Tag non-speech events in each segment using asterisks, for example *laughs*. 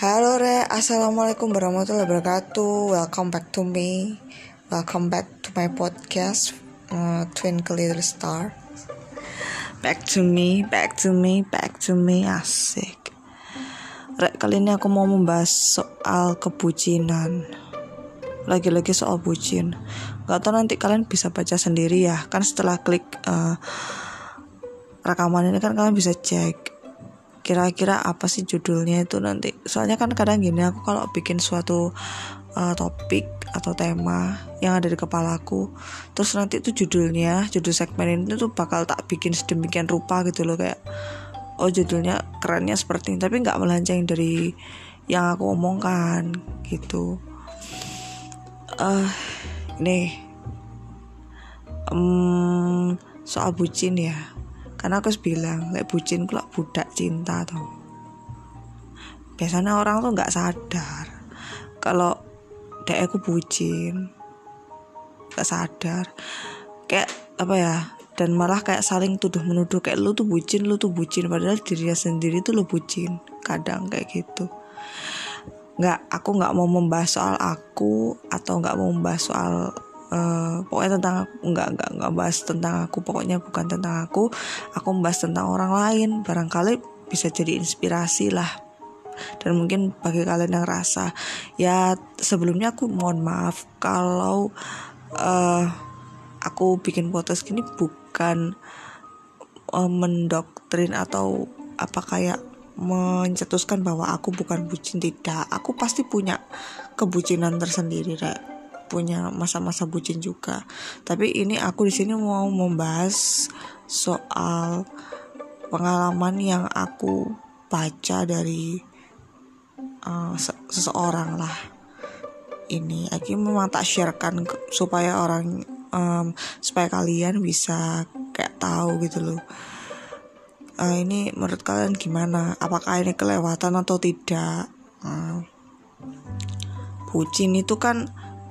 Halo Re, Assalamualaikum warahmatullahi wabarakatuh. Welcome back to me. Welcome back to my podcast uh, Twinkle Little Star. Back to me, back to me, back to me. Asik. Re, kali ini aku mau membahas soal kebucinan. Lagi-lagi soal bucin. Gak tau nanti kalian bisa baca sendiri ya. Kan setelah klik uh, rekaman ini kan kalian bisa cek kira-kira apa sih judulnya itu nanti. Soalnya kan kadang gini aku kalau bikin suatu uh, topik atau tema yang ada di kepalaku terus nanti itu judulnya judul segmen ini tuh bakal tak bikin sedemikian rupa gitu loh kayak oh judulnya kerennya seperti ini tapi nggak melenceng dari yang aku omongkan gitu. Uh, ini um, soal bucin ya karena aku bilang kayak bucin kalau budak cinta tuh biasanya orang tuh nggak sadar. Kalau dek aku bucin nggak sadar. Kayak apa ya dan malah kayak saling tuduh menuduh kayak lu tuh bucin lu tuh bucin. Padahal dirinya sendiri tuh lu bucin kadang kayak gitu. Nggak aku nggak mau membahas soal aku atau nggak mau membahas soal uh, pokoknya tentang nggak nggak nggak bahas tentang aku pokoknya bukan tentang aku. Aku membahas tentang orang lain. Barangkali bisa jadi inspirasi lah. Dan mungkin bagi kalian yang rasa ya sebelumnya aku mohon maaf kalau uh, aku bikin podcast gini bukan uh, mendoktrin atau apa kayak mencetuskan bahwa aku bukan bucin. Tidak. Aku pasti punya kebucinan tersendiri rek punya masa-masa bucin juga. Tapi ini aku di sini mau membahas soal pengalaman yang aku baca dari uh, seseorang lah. Ini aku memang tak sharekan supaya orang um, supaya kalian bisa kayak tahu gitu loh. Uh, ini menurut kalian gimana? Apakah ini kelewatan atau tidak? Uh, bucin itu kan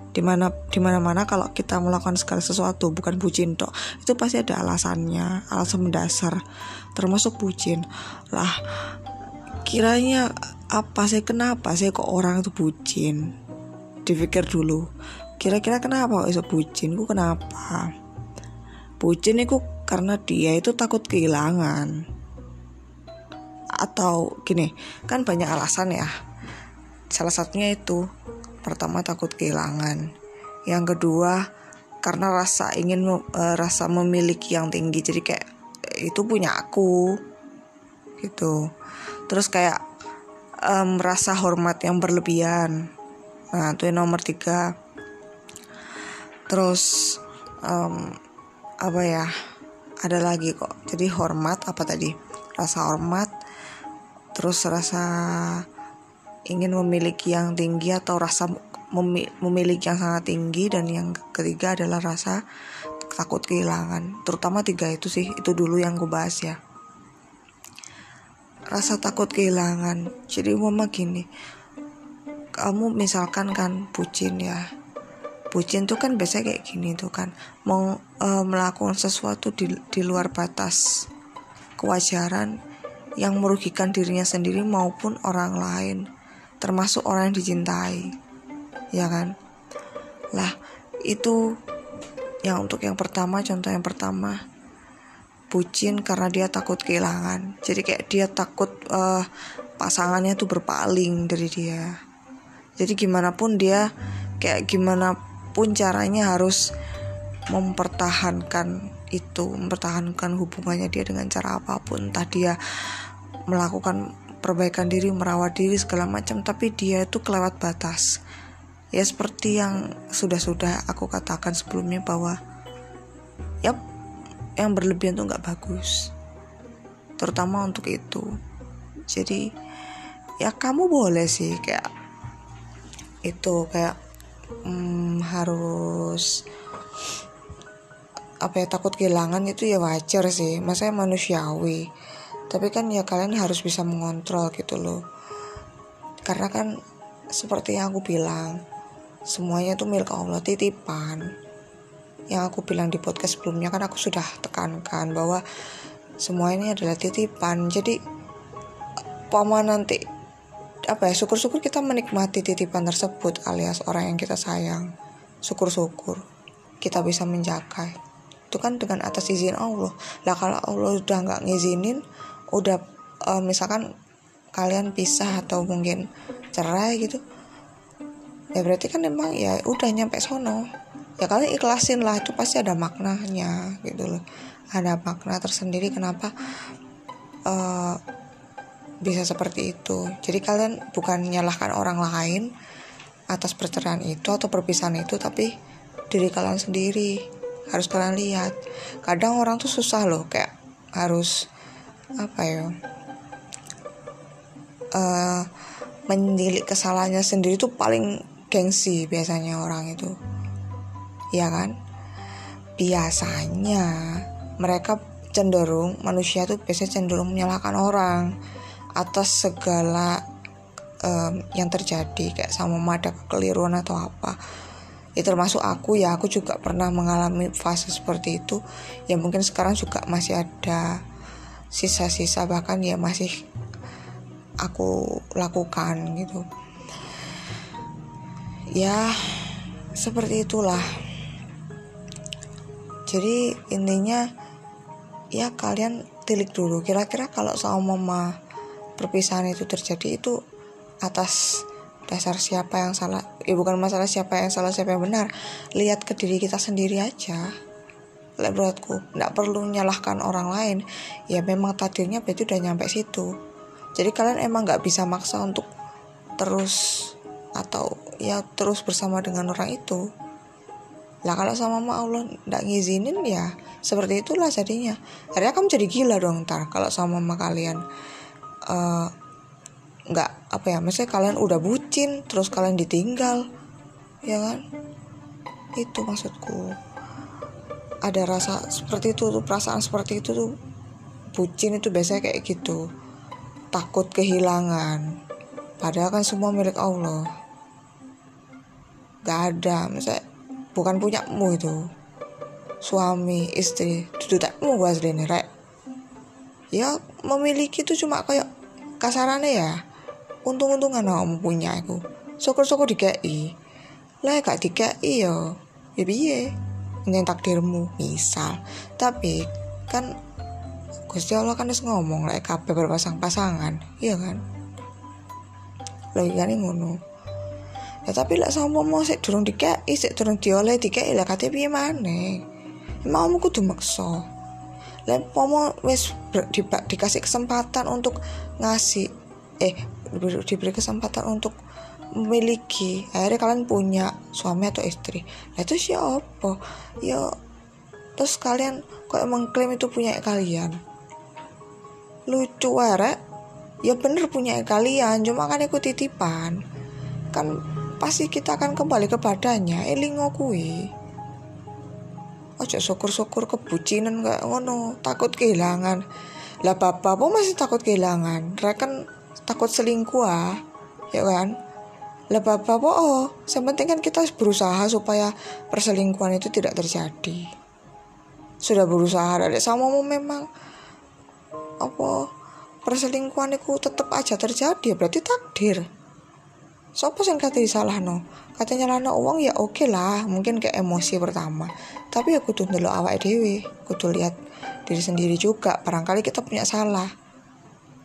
di mana di mana mana kalau kita melakukan segala sesuatu bukan bucin toh itu pasti ada alasannya alasan mendasar termasuk bucin. Lah kiranya apa sih kenapa sih kok orang itu bucin? Dipikir dulu kira-kira kenapa kok itu bucin? Ku kenapa? Bucin itu karena dia itu takut kehilangan. Atau gini kan banyak alasan ya. Salah satunya itu Pertama takut kehilangan. Yang kedua karena rasa ingin uh, rasa memiliki yang tinggi. Jadi kayak itu punya aku gitu. Terus kayak um, rasa hormat yang berlebihan. Nah itu yang nomor tiga. Terus um, apa ya? Ada lagi kok. Jadi hormat apa tadi? Rasa hormat. Terus rasa ingin memiliki yang tinggi atau rasa memiliki yang sangat tinggi dan yang ketiga adalah rasa takut kehilangan. Terutama tiga itu sih itu dulu yang gue bahas ya. Rasa takut kehilangan. Jadi mama gini kamu misalkan kan bucin ya. Bucin tuh kan biasanya kayak gini tuh kan. Mau e, melakukan sesuatu di, di luar batas kewajaran yang merugikan dirinya sendiri maupun orang lain termasuk orang yang dicintai ya kan? Lah itu yang untuk yang pertama contoh yang pertama bucin karena dia takut kehilangan. Jadi kayak dia takut uh, pasangannya tuh berpaling dari dia. Jadi gimana pun dia kayak gimana pun caranya harus mempertahankan itu mempertahankan hubungannya dia dengan cara apa pun. Entah dia melakukan perbaikan diri merawat diri segala macam tapi dia itu kelewat batas. Ya seperti yang sudah-sudah aku katakan sebelumnya bahwa ya yang berlebihan tuh nggak bagus terutama untuk itu. Jadi ya kamu boleh sih kayak itu kayak hmm, harus apa ya takut kehilangan itu ya wajar sih. Masa manusiawi tapi kan ya kalian harus bisa mengontrol gitu loh. Karena kan seperti yang aku bilang semuanya itu milik Allah titipan. Yang aku bilang di podcast sebelumnya kan aku sudah tekankan bahwa semua ini adalah titipan. Jadi pama nanti apa ya syukur-syukur kita menikmati titipan tersebut alias orang yang kita sayang. Syukur-syukur kita bisa menjaga. Itu kan dengan atas izin Allah. Lah kalau Allah udah nggak ngizinin udah uh, misalkan kalian pisah atau mungkin cerai gitu ya berarti kan emang ya udah nyampe sono. Ya kalian ikhlasin lah itu pasti ada maknanya gitu loh. Ada makna tersendiri kenapa uh, bisa seperti itu. Jadi kalian bukan menyalahkan orang lain atas perceraian itu atau perpisahan itu tapi diri kalian sendiri. Harus kalian lihat. Kadang orang tuh susah loh kayak harus apa ya? Uh, mendilik kesalahannya sendiri tuh paling gengsi biasanya orang itu. Ya kan? Biasanya mereka cenderung manusia tuh biasanya cenderung menyalahkan orang atas segala um, yang terjadi kayak sama ada kekeliruan atau apa. Ya termasuk aku ya aku juga pernah mengalami fase seperti itu. Ya mungkin sekarang juga masih ada sisa-sisa bahkan ya masih aku lakukan gitu. Ya seperti itulah. Jadi intinya ya kalian tilik dulu. Kira-kira kalau sama mama perpisahan itu terjadi itu atas dasar siapa yang salah ya bukan masalah siapa yang salah siapa yang benar. Lihat ke diri kita sendiri aja Lek menurutku nggak perlu menyalahkan orang lain. Ya memang takdirnya berarti udah nyampe situ. Jadi kalian emang nggak bisa maksa untuk terus atau ya terus bersama dengan orang itu. Lah kalau sama mama Allah nggak ngizinin ya seperti itulah jadinya. Akhirnya kamu jadi gila dong ntar kalau sama mama kalian. Uh, nggak apa ya maksudnya kalian udah bucin terus kalian ditinggal. Ya kan? Itu maksudku ada rasa seperti itu tuh perasaan seperti itu tuh bucin itu biasanya kayak gitu. Takut kehilangan. Padahal kan semua milik Allah. Gak ada misalnya bukan punyamu itu. Suami istri itu gue asli rek. Ya memiliki itu cuma kayak kasarannya ya. Untung-untungan kamu punya aku. Syukur-syukur dikei lah gak dikei yo. Ya biye yang takdirmu misal. Tapi kan Gusti Allah kan harus ngomong lah kabeh berpasang-pasangan. Iya kan? Logikanya ngono. Ya tapi lah sama mau sik durung dikei sik durung dioleh dikei lah kate piye maneh? Mau kudu maksa lah pomo di, dikasih kesempatan untuk ngasih eh diberi kesempatan untuk memiliki. Akhirnya kalian punya suami atau istri. Nah itu siapa? Ya terus kalian kok emang klaim itu punya kalian? Lucu warek ya bener punya kalian cuma kan ikut titipan. Kan pasti kita akan kembali kepadanya. Elingo kui ojo syukur-syukur kebucinan gak ngono takut kehilangan. Lah bapak pun masih takut kehilangan. Rekan takut selingkuh ah. Ya kan lah bapak oh yang penting kan kita berusaha supaya perselingkuhan itu tidak terjadi. Sudah berusaha dari sama mau memang. Apa perselingkuhan itu tetap aja terjadi berarti takdir. Sopo kata salah no katanya lana uang ya oke okay lah mungkin kayak emosi pertama. Tapi aku tuh dulu awak dewi kudu lihat diri sendiri juga. Barangkali kita punya salah.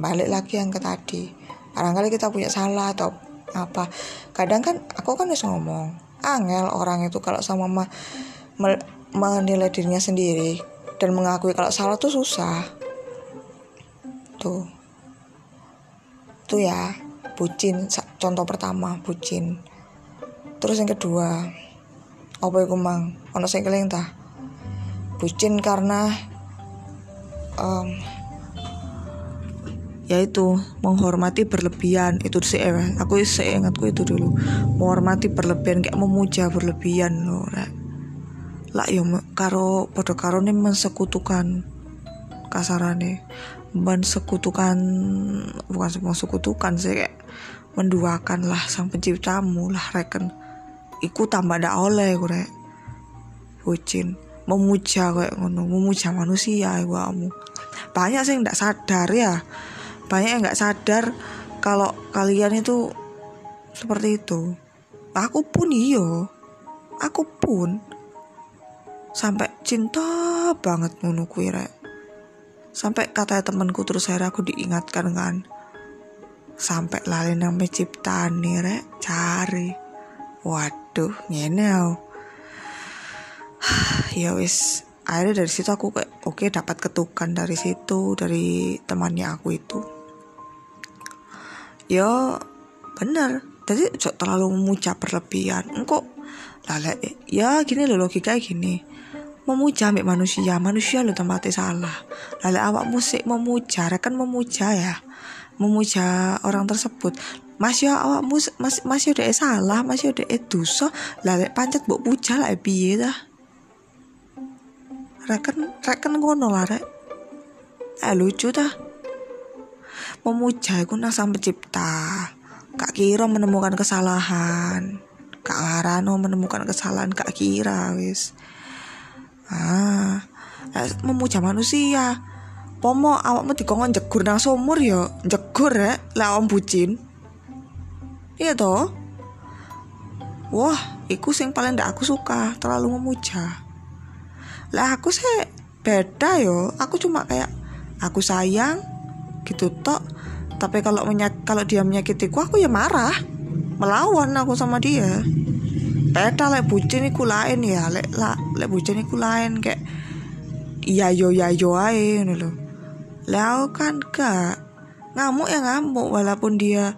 Balik lagi yang ke tadi. Barangkali kita punya salah atau apa. Kadang kan aku kan harus ngomong angel orang itu kalau sama mama menilai dirinya sendiri dan mengakui kalau salah tuh susah. Tuh. Tuh ya bucin contoh pertama bucin. Terus yang kedua apa itu mang? Ono sing keling bucin karena um, yaitu menghormati berlebihan. Itu sih eh, aku seingatku itu dulu. Menghormati berlebihan kayak memuja berlebihan loh lah yo karo podo karo nih mensekutukan kasarane. Mensekutukan bukan semua sekutukan sih kayak menduakan lah sang penciptamu lah reken iku tambah dak oleh gue bucin. Memuja kayak ngono memuja manusia iku kamu banyak sih nggak sadar ya banyak yang nggak sadar kalau kalian itu seperti itu. Aku pun iyo aku pun sampai cinta banget ngono sampai kata temanku terus akhirnya aku diingatkan kan sampai lali nang ciptane rek cari. Waduh ngene *sighs* ya wis akhirnya dari situ aku kayak oke okay, dapat ketukan dari situ dari temannya aku itu ya bener. Jadi terlalu memuja berlebihan. Engkau lala ya gini loh logika gini. Memuja ambek manusia manusia lo tempatnya salah. Lalu awak musik memuja kan memuja ya. Memuja orang tersebut. Masih ya awak mus mas masih udah salah masih udah dosa. Lalu pancet buk puja lah biye dah reken reken ngono lah rek. Eh lucu dah memuja aku nang sang pencipta. Kak kira menemukan kesalahan. Kak ngarano menemukan kesalahan kak kira wis. Ah eh, memuja manusia. Pomo awakmu dikongkon jegur nang sumur ya jegur ya lah om bucin. Iya toh wah iku sing paling ndak aku suka terlalu memuja. Lah aku sih beda yo. Aku cuma kayak aku sayang gitu tok tapi kalau menyak kalau dia menyakitiku aku ya marah. Melawan aku sama dia. Beda lek bucin iku lain ya lek la, lek bucin iku lain kayak iya yo ya yo ae ngono lho. Kan gak ngamuk ya ngamuk walaupun dia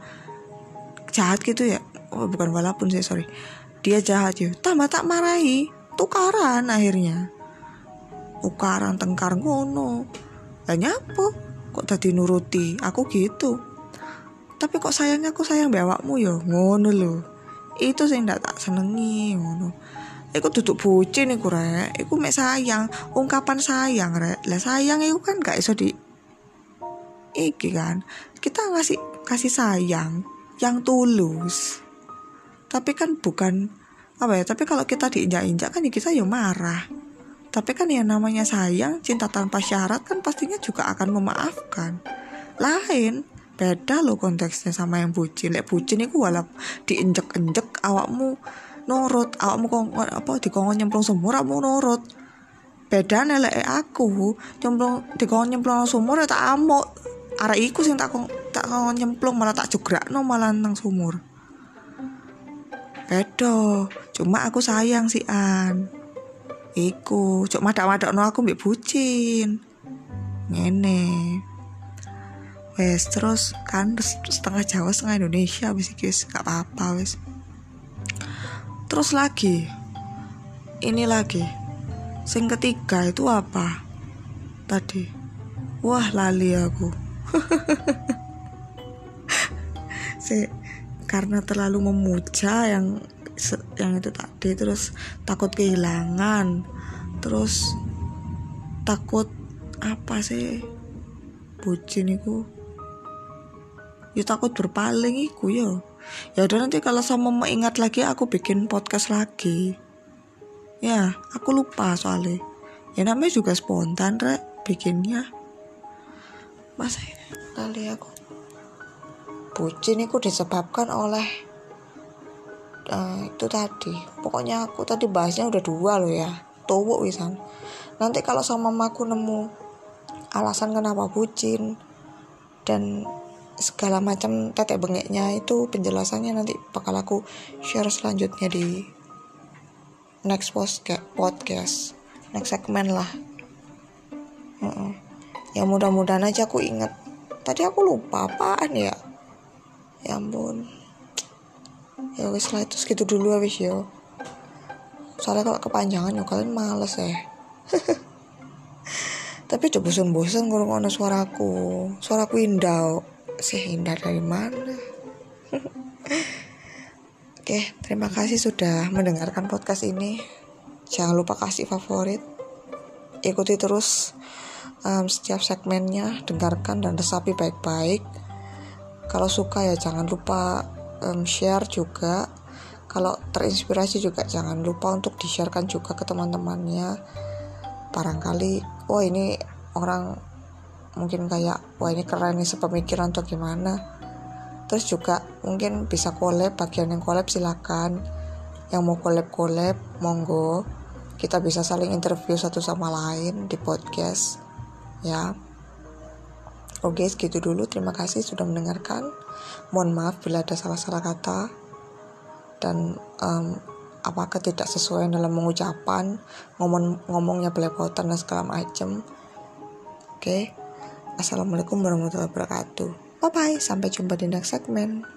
jahat gitu ya. Oh, bukan walaupun sih sorry. Dia jahat ya tambah tak marahi tukaran akhirnya. Tukaran tengkar ngono. Lah nyapo kok tadi nuruti? Aku gitu. Tapi kok sayangnya aku sayang bewakmu yo ngono loh itu sih ndak tak senengi ngono. Iku duduk bucin iku rek. Iku mek sayang Ungkapan sayang rek. Lah sayang iku kan gak iso di Iki kan Kita ngasih kasih sayang Yang tulus. Tapi kan bukan Apa ya Tapi kalau kita diinjak-injak kan ya kita ya marah Tapi kan yang namanya sayang Cinta tanpa syarat kan pastinya juga akan memaafkan. Lain beda lo konteksnya sama yang bucin. Lek bucin itu walau diinjek-injek awakmu nurut awakmu kong apa dikongkon nyemplung sumur awakmu nurut. Beda lek aku nyemplung dikongkon nyemplung sumur ya tak amuk. Arah iku sing tak tak kongkon nyemplung malah tak no malah nang sumur. Beda. Cuma aku sayang si an iku cuma madak no aku mbak bucin. Ngene. Wes terus kan setengah Jawa setengah Indonesia wes guys gak apa-apa wes. Terus lagi. Ini lagi. Sing ketiga itu apa? Tadi. Wah lali aku. *laughs* Si karena terlalu memuja yang yang itu tadi terus takut kehilangan terus takut apa sih? Bucin itu ya takut berpaling iku ya. Ya udah nanti kalau sama ingat lagi aku bikin podcast lagi. Ya aku lupa soalnya. Ya namanya juga spontan rek bikinnya. Masa kali aku. Bucin itu disebabkan oleh uh, itu tadi. Pokoknya aku tadi bahasnya udah dua loh ya. Tuwuk wisan. Nanti kalau sama mamaku nemu alasan kenapa bucin dan segala macam tetek bengeknya itu penjelasannya nanti bakal aku share selanjutnya di next podcast. Next segmen lah. Uh -uh. ya mudah-mudahan aja aku inget tadi aku lupa apaan ya? Ya ampun ya wis lah itu segitu dulu habis yo soalnya kalau kepanjangan ya kalian males ya *laughs* tapi coba bosan-bosan ngurung suaraku suaraku indah sehindar dari mana *laughs* Oke, terima kasih sudah mendengarkan podcast ini. Jangan lupa kasih favorit. Ikuti terus um, setiap segmennya, dengarkan dan resapi baik-baik. Kalau suka ya jangan lupa um, share juga. Kalau terinspirasi juga jangan lupa untuk di-sharekan juga ke teman-temannya. Barangkali, oh ini orang mungkin kayak wah ini keren nih sepemikiran atau gimana terus juga mungkin bisa collab bagian yang collab silakan yang mau collab collab monggo kita bisa saling interview satu sama lain di podcast ya oke segitu dulu. Terima kasih sudah mendengarkan. Mohon maaf bila ada salah-salah kata dan um, tidak sesuai dalam mengucapan ngomong ngomongnya belepotan dan segala macam oke. Assalamualaikum warahmatullahi wabarakatuh. Bye bye sampai jumpa di next segment